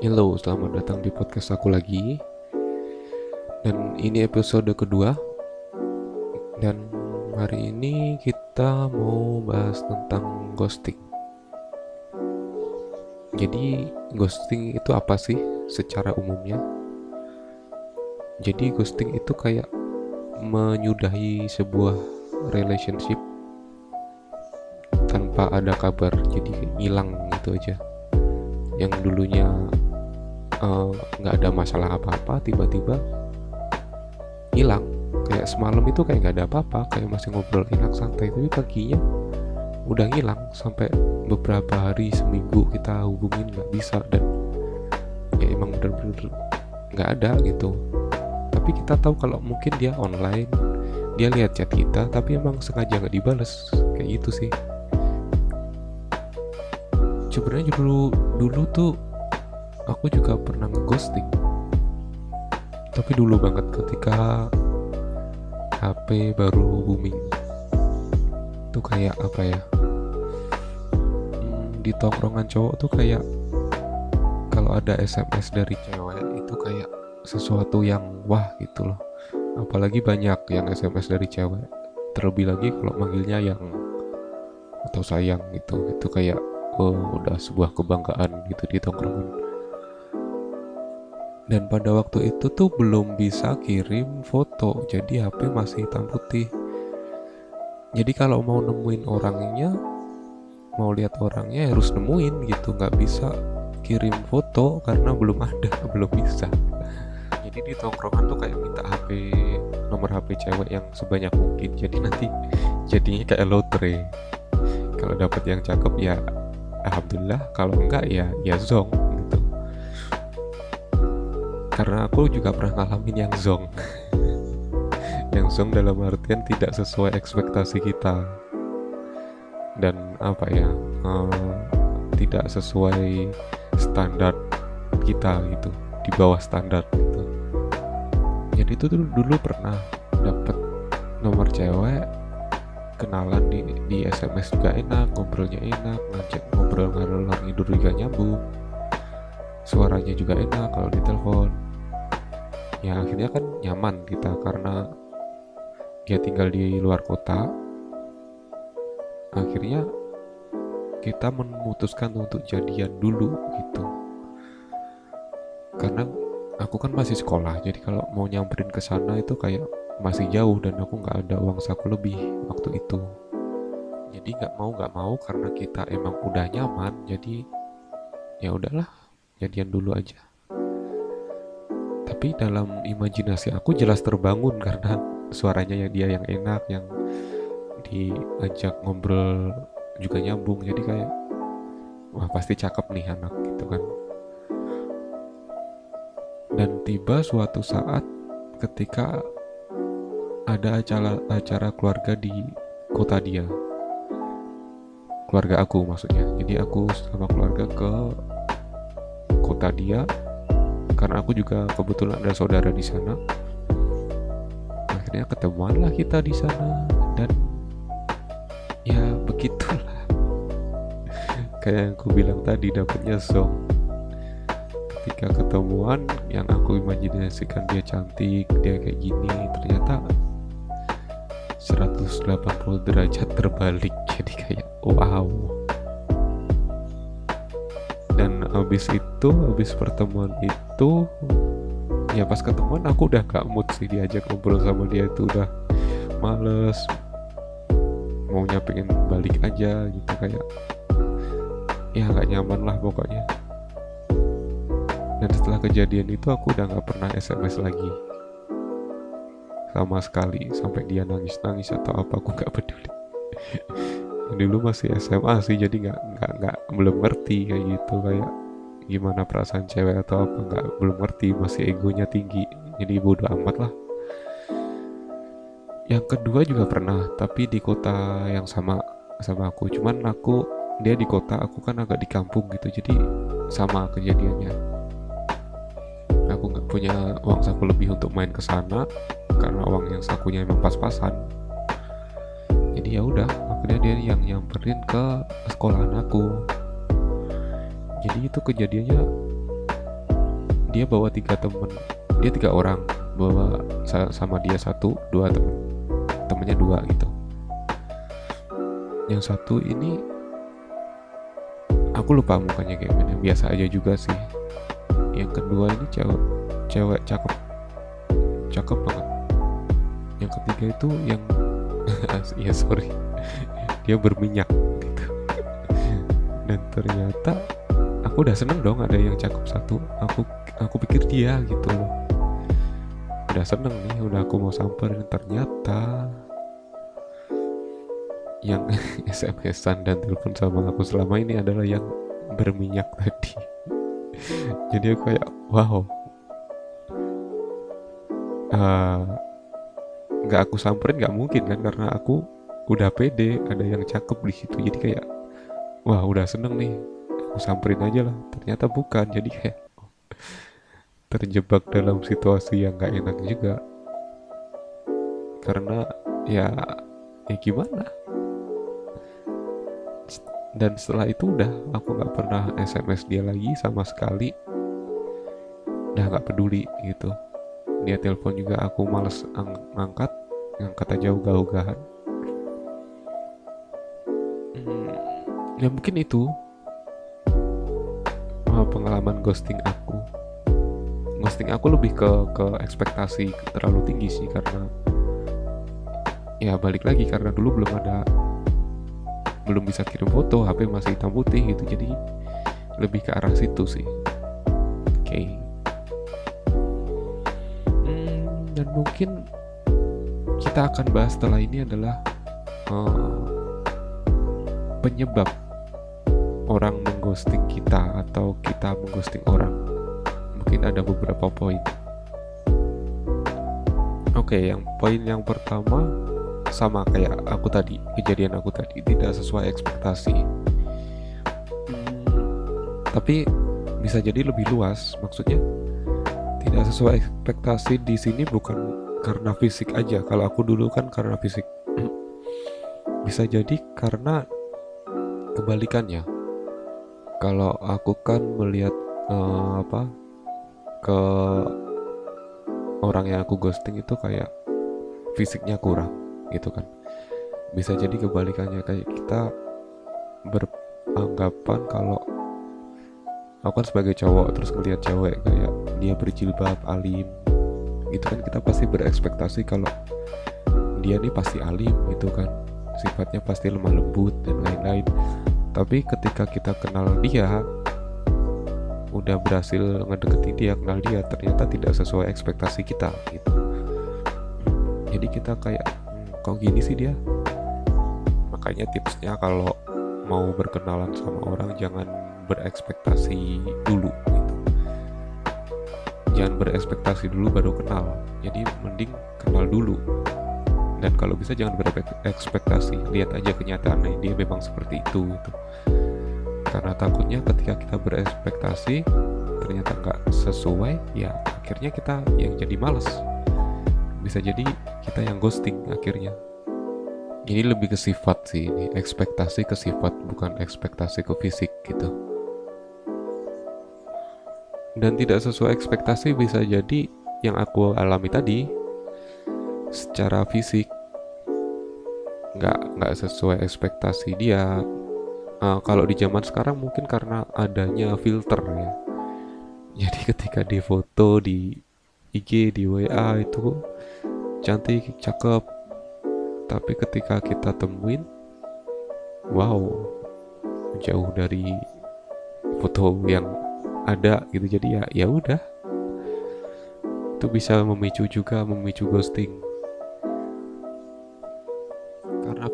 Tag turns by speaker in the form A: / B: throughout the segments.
A: Hello, selamat datang di podcast aku lagi. Dan ini episode kedua. Dan hari ini kita mau bahas tentang ghosting. Jadi, ghosting itu apa sih secara umumnya? Jadi, ghosting itu kayak menyudahi sebuah relationship tanpa ada kabar. Jadi, hilang gitu aja. Yang dulunya nggak uh, ada masalah apa-apa tiba-tiba hilang. Kayak semalam itu kayak nggak ada apa-apa kayak masih ngobrol enak santai. Tapi paginya udah ngilang sampai beberapa hari seminggu kita hubungin nggak bisa dan ya emang bener-bener nggak ada gitu. Tapi kita tahu kalau mungkin dia online dia lihat chat kita tapi emang sengaja nggak dibales. Kayak gitu sih. Sebenarnya dulu dulu tuh aku juga pernah ngeghosting. Tapi dulu banget ketika HP baru booming. Itu kayak apa ya? Hmm, di tongkrongan cowok tuh kayak kalau ada SMS dari cewek itu kayak sesuatu yang wah gitu loh. Apalagi banyak yang SMS dari cewek. Terlebih lagi kalau manggilnya yang atau sayang gitu. Itu kayak oh udah sebuah kebanggaan gitu di tongkrongan dan pada waktu itu tuh belum bisa kirim foto jadi HP masih hitam putih. Jadi kalau mau nemuin orangnya mau lihat orangnya harus nemuin gitu nggak bisa kirim foto karena belum ada belum bisa. Jadi di tongkrongan tuh kayak minta HP nomor HP cewek yang sebanyak mungkin. Jadi nanti jadinya kayak lotre. Kalau dapat yang cakep ya alhamdulillah. Kalau enggak ya ya zong karena aku juga pernah ngalamin yang zong. Yang zong dalam artian tidak sesuai ekspektasi kita. Dan apa ya uh, tidak sesuai standar kita gitu di bawah standar gitu. Jadi itu dulu, dulu pernah dapet nomor cewek kenalan di, di SMS juga enak ngobrolnya enak ngajak ngobrol ngalor tidur juga nyambung. Suaranya juga enak kalau ditelepon ya akhirnya kan nyaman kita karena dia tinggal di luar kota. Akhirnya kita memutuskan untuk jadian dulu gitu. Karena aku kan masih sekolah jadi kalau mau nyamperin ke sana itu kayak masih jauh dan aku nggak ada uang saku lebih waktu itu. Jadi nggak mau nggak mau karena kita emang udah nyaman jadi ya udahlah jadian dulu aja tapi dalam imajinasi aku jelas terbangun karena suaranya yang dia yang enak yang diajak ngobrol juga nyambung. Jadi kayak wah pasti cakep nih anak gitu kan. Dan tiba suatu saat ketika ada acara acara keluarga di kota dia. Keluarga aku maksudnya. Jadi aku sama keluarga ke kota dia karena aku juga kebetulan ada saudara di sana. Akhirnya ketemuan lah kita di sana. Dan ya begitulah. Kayak yang aku bilang tadi dapetnya song ketika ketemuan yang aku imajinasikan dia cantik dia kayak gini ternyata 180 derajat terbalik. Jadi kayak wow. Dan abis itu abis pertemuan itu ya pas ketemuan aku udah gak mood sih diajak ngobrol sama dia itu udah males. Maunya pengen balik aja gitu kayak ya gak nyaman lah pokoknya. Dan setelah kejadian itu aku udah gak pernah SMS lagi. Sama sekali sampai dia nangis nangis atau apa aku gak peduli. Dulu masih SMA sih jadi nggak nggak nggak belum ngerti kayak gitu kayak gimana perasaan cewek atau apa nggak belum ngerti masih egonya tinggi. Jadi bodoh amat lah. Yang kedua juga pernah tapi di kota yang sama sama aku. Cuman aku dia di kota aku kan agak di kampung gitu jadi sama kejadiannya. Aku nggak punya uang saku lebih untuk main ke sana karena uang yang sakunya emang pas-pasan. Jadi ya udah akhirnya dia yang nyamperin ke sekolahan aku jadi itu kejadiannya dia bawa tiga temen. Dia tiga orang bawa sama dia satu dua temen temennya dua gitu. Yang satu ini aku lupa mukanya kayak gimana. Biasa aja juga sih. Yang kedua ini cewek cewek cakep. Cakep banget. Yang ketiga itu yang ya sorry. Dia berminyak gitu. Dan ternyata aku udah seneng dong ada yang cakep satu. Aku aku pikir dia gitu udah seneng nih udah aku mau samperin. Ternyata yang SMS-an dan telepon sama aku selama ini adalah yang berminyak tadi. Jadi aku kayak wow. Eh, nggak uh, aku samperin nggak mungkin kan karena aku udah pede ada yang cakep di situ. Jadi kayak wah udah seneng nih aku samperin aja lah. Ternyata bukan jadi kayak terjebak dalam situasi yang gak enak juga. Karena ya ya gimana? Dan setelah itu udah aku nggak pernah SMS dia lagi sama sekali. Udah nggak peduli gitu. Dia telepon juga aku males ang ngangkat. Ngangkat aja ugah-ugahan hmm, ya mungkin itu uh, pengalaman ghosting aku ghosting aku lebih ke ke ekspektasi terlalu tinggi sih karena ya balik lagi karena dulu belum ada belum bisa kirim foto HP masih hitam putih gitu jadi lebih ke arah situ sih oke okay. hmm, dan mungkin kita akan bahas setelah ini adalah uh, penyebab orang mengghosting kita atau kita mengghosting orang. Mungkin ada beberapa poin. Oke okay, yang poin yang pertama sama kayak aku tadi kejadian aku tadi tidak sesuai ekspektasi. Hmm, tapi bisa jadi lebih luas maksudnya tidak sesuai ekspektasi di sini bukan karena fisik aja. Kalau aku dulu kan karena fisik. Bisa jadi karena kebalikannya kalau aku kan melihat uh, apa ke orang yang aku ghosting itu kayak fisiknya kurang gitu kan. Bisa jadi kebalikannya kayak kita beranggapan kalau aku kan sebagai cowok terus ngeliat cewek kayak dia berjilbab alim gitu kan kita pasti berekspektasi kalau dia nih pasti alim gitu kan. Sifatnya pasti lemah lembut dan lain-lain tapi ketika kita kenal dia udah berhasil ngedeketi dia kenal dia ternyata tidak sesuai ekspektasi kita gitu. Jadi kita kayak kok gini sih dia? Makanya tipsnya kalau mau berkenalan sama orang jangan berekspektasi dulu gitu. Jangan berekspektasi dulu baru kenal. Jadi mending kenal dulu dan kalau bisa jangan berekspektasi. Lihat aja kenyataannya. Dia memang seperti itu gitu. Karena takutnya ketika kita berekspektasi ternyata nggak sesuai ya akhirnya kita yang jadi males. Bisa jadi kita yang ghosting akhirnya. Ini lebih ke sifat sih ini ekspektasi ke sifat bukan ekspektasi ke fisik gitu. Dan tidak sesuai ekspektasi bisa jadi yang aku alami tadi secara fisik nggak nggak sesuai ekspektasi dia. Uh, kalau di zaman sekarang mungkin karena adanya filter ya. Jadi ketika di foto di IG di WA itu cantik cakep. Tapi ketika kita temuin wow jauh dari foto yang ada gitu. Jadi ya ya udah. Itu bisa memicu juga memicu ghosting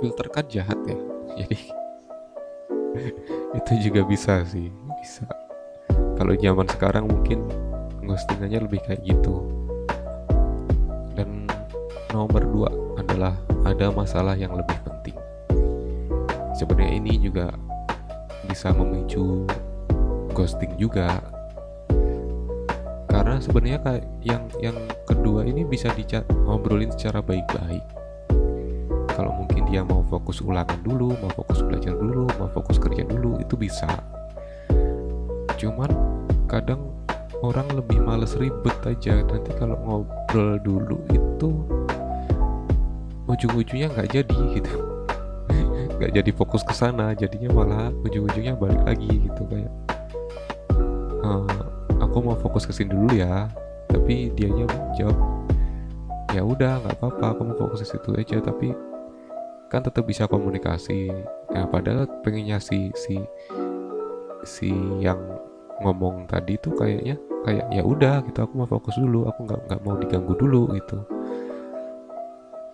A: filter kan jahat ya. Jadi itu juga bisa sih bisa. Kalau zaman sekarang mungkin ghostingannya lebih kayak gitu. Dan nomor dua adalah ada masalah yang lebih penting. Sebenarnya ini juga bisa memicu ghosting juga. Karena sebenarnya kayak yang yang kedua ini bisa dicat ngobrolin secara baik-baik kalau mungkin dia mau fokus ulangan dulu mau fokus belajar dulu mau fokus kerja dulu itu bisa. Cuman kadang orang lebih males ribet aja. Nanti kalau ngobrol dulu itu ujung-ujungnya nggak jadi gitu. Nggak jadi fokus ke sana jadinya malah ujung-ujungnya balik lagi gitu kayak uh, aku mau fokus ke sini dulu ya. Tapi dianya jawab ya udah nggak apa-apa kamu fokus ke situ aja. Tapi kan tetap bisa komunikasi. Ya padahal pengennya si si si yang ngomong tadi tuh kayaknya kayak ya udah gitu aku mau fokus dulu aku nggak nggak mau diganggu dulu gitu.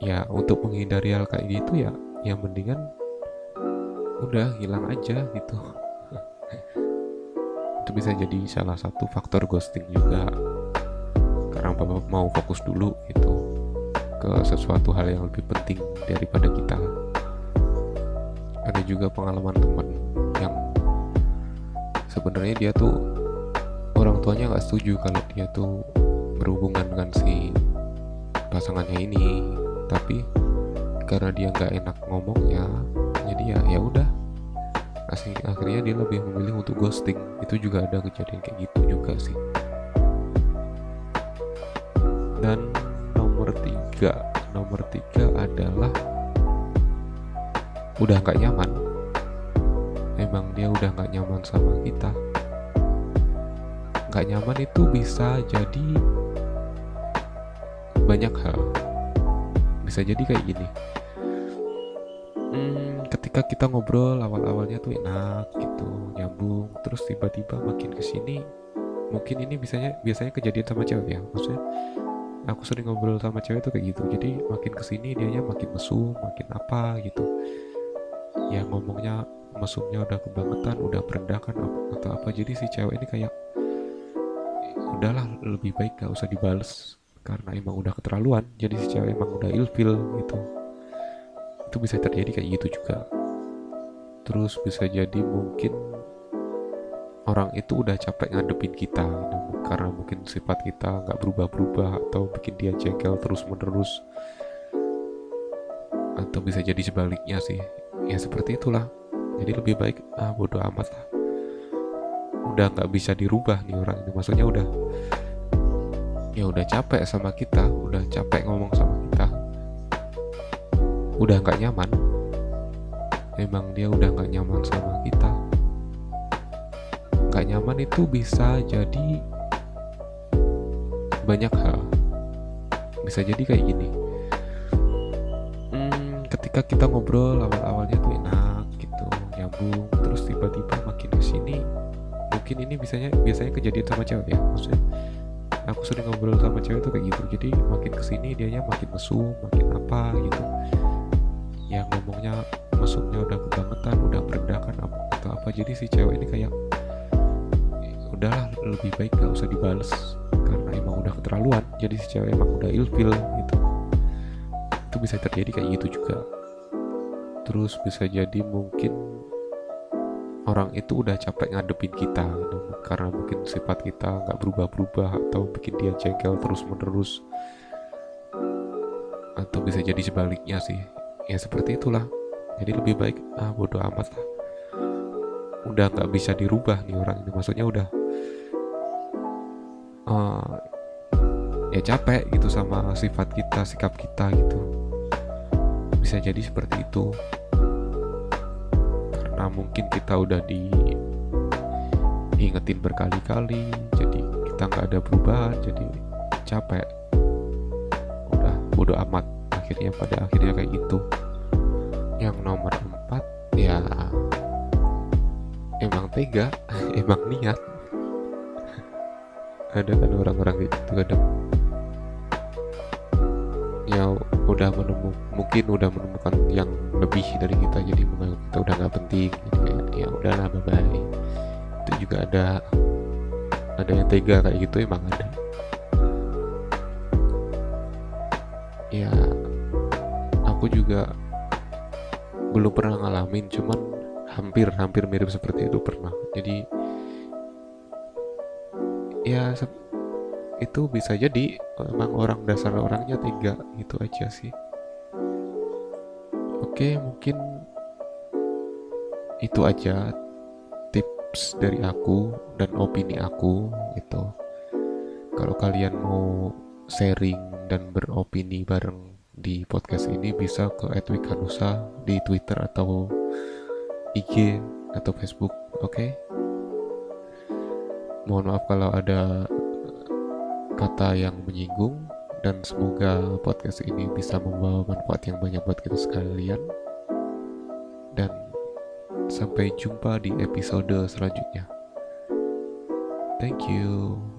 A: Ya untuk menghindari hal kayak gitu ya yang mendingan udah hilang aja gitu. Itu bisa jadi salah satu faktor ghosting juga. Karena bapak mau fokus dulu gitu ke sesuatu hal yang lebih penting daripada kita. Ada juga pengalaman teman yang sebenarnya dia tuh orang tuanya nggak setuju kalau dia tuh berhubungan dengan si pasangannya ini. Tapi karena dia nggak enak ngomong ya jadi ya ya udah. Akhirnya dia lebih memilih untuk ghosting. Itu juga ada kejadian kayak gitu juga sih. Dan nomor tiga nomor tiga adalah udah nggak nyaman. Emang dia udah nggak nyaman sama kita. Nggak nyaman itu bisa jadi banyak hal. Bisa jadi kayak gini. Hmm, ketika kita ngobrol awal-awalnya tuh enak gitu nyambung terus tiba-tiba makin ke sini mungkin ini biasanya biasanya kejadian sama cewek ya maksudnya aku sering ngobrol sama cewek tuh kayak gitu. Jadi makin ke sini dianya makin mesum makin apa gitu. Ya ngomongnya mesumnya udah kebangetan udah merendahkan atau apa. Jadi si cewek ini kayak udahlah lebih baik gak usah dibales karena emang udah keterlaluan. Jadi si cewek emang udah ilfil gitu. Itu bisa terjadi kayak gitu juga. Terus bisa jadi mungkin orang itu udah capek ngadepin kita gitu. karena mungkin sifat kita nggak berubah-berubah atau bikin dia jengkel terus menerus atau bisa jadi sebaliknya sih. Ya seperti itulah. Jadi lebih baik ah bodoh amat lah. Udah nggak bisa dirubah nih orang ini. Maksudnya udah ya udah capek sama kita udah capek ngomong sama kita. Udah nggak nyaman. Emang dia udah nggak nyaman sama kita nggak nyaman itu bisa jadi banyak hal. Bisa jadi kayak gini. Hmm, ketika kita ngobrol awal-awalnya tuh enak gitu nyambung terus tiba-tiba makin ke sini mungkin ini biasanya biasanya kejadian sama cewek ya. Maksudnya aku sering ngobrol sama cewek tuh kayak gitu. Jadi makin ke sini dianya makin mesum makin apa gitu. Yang ngomongnya mesumnya udah kebangetan udah merendahkan atau apa. Jadi si cewek ini kayak udahlah lebih baik gak usah dibales. Karena emang udah keterlaluan jadi si cewek emang udah ilfil gitu. Itu bisa terjadi kayak gitu juga. Terus bisa jadi mungkin orang itu udah capek ngadepin kita gitu. karena mungkin sifat kita nggak berubah-berubah atau bikin dia jengkel terus menerus atau bisa jadi sebaliknya sih. Ya seperti itulah. Jadi lebih baik ah bodoh amat lah. Udah nggak bisa dirubah nih orang ini. Maksudnya udah uh, ya capek gitu sama sifat kita sikap kita gitu. Bisa jadi seperti itu. Karena mungkin kita udah di ingetin berkali-kali jadi kita nggak ada perubahan jadi capek. Udah bodoh amat. Akhirnya pada akhirnya kayak gitu. Yang nomor empat ya emang tega emang niat ada kan orang-orang gitu kadang. Ya udah menemu mungkin udah menemukan yang lebih dari kita jadi menganggap kita udah nggak penting jadi kayak ya udahlah bye bye itu juga ada ada yang tega kayak gitu emang ada. Ya aku juga belum pernah ngalamin cuman hampir hampir mirip seperti itu pernah. Jadi ya itu bisa jadi emang orang dasar orangnya tiga gitu aja sih oke mungkin itu aja tips dari aku dan opini aku gitu kalau kalian mau sharing dan beropini bareng di podcast ini bisa ke @wikanusa di Twitter atau IG atau Facebook oke okay? Mohon maaf kalau ada kata yang menyinggung dan semoga podcast ini bisa membawa manfaat yang banyak buat kita sekalian. Dan sampai jumpa di episode selanjutnya. Thank you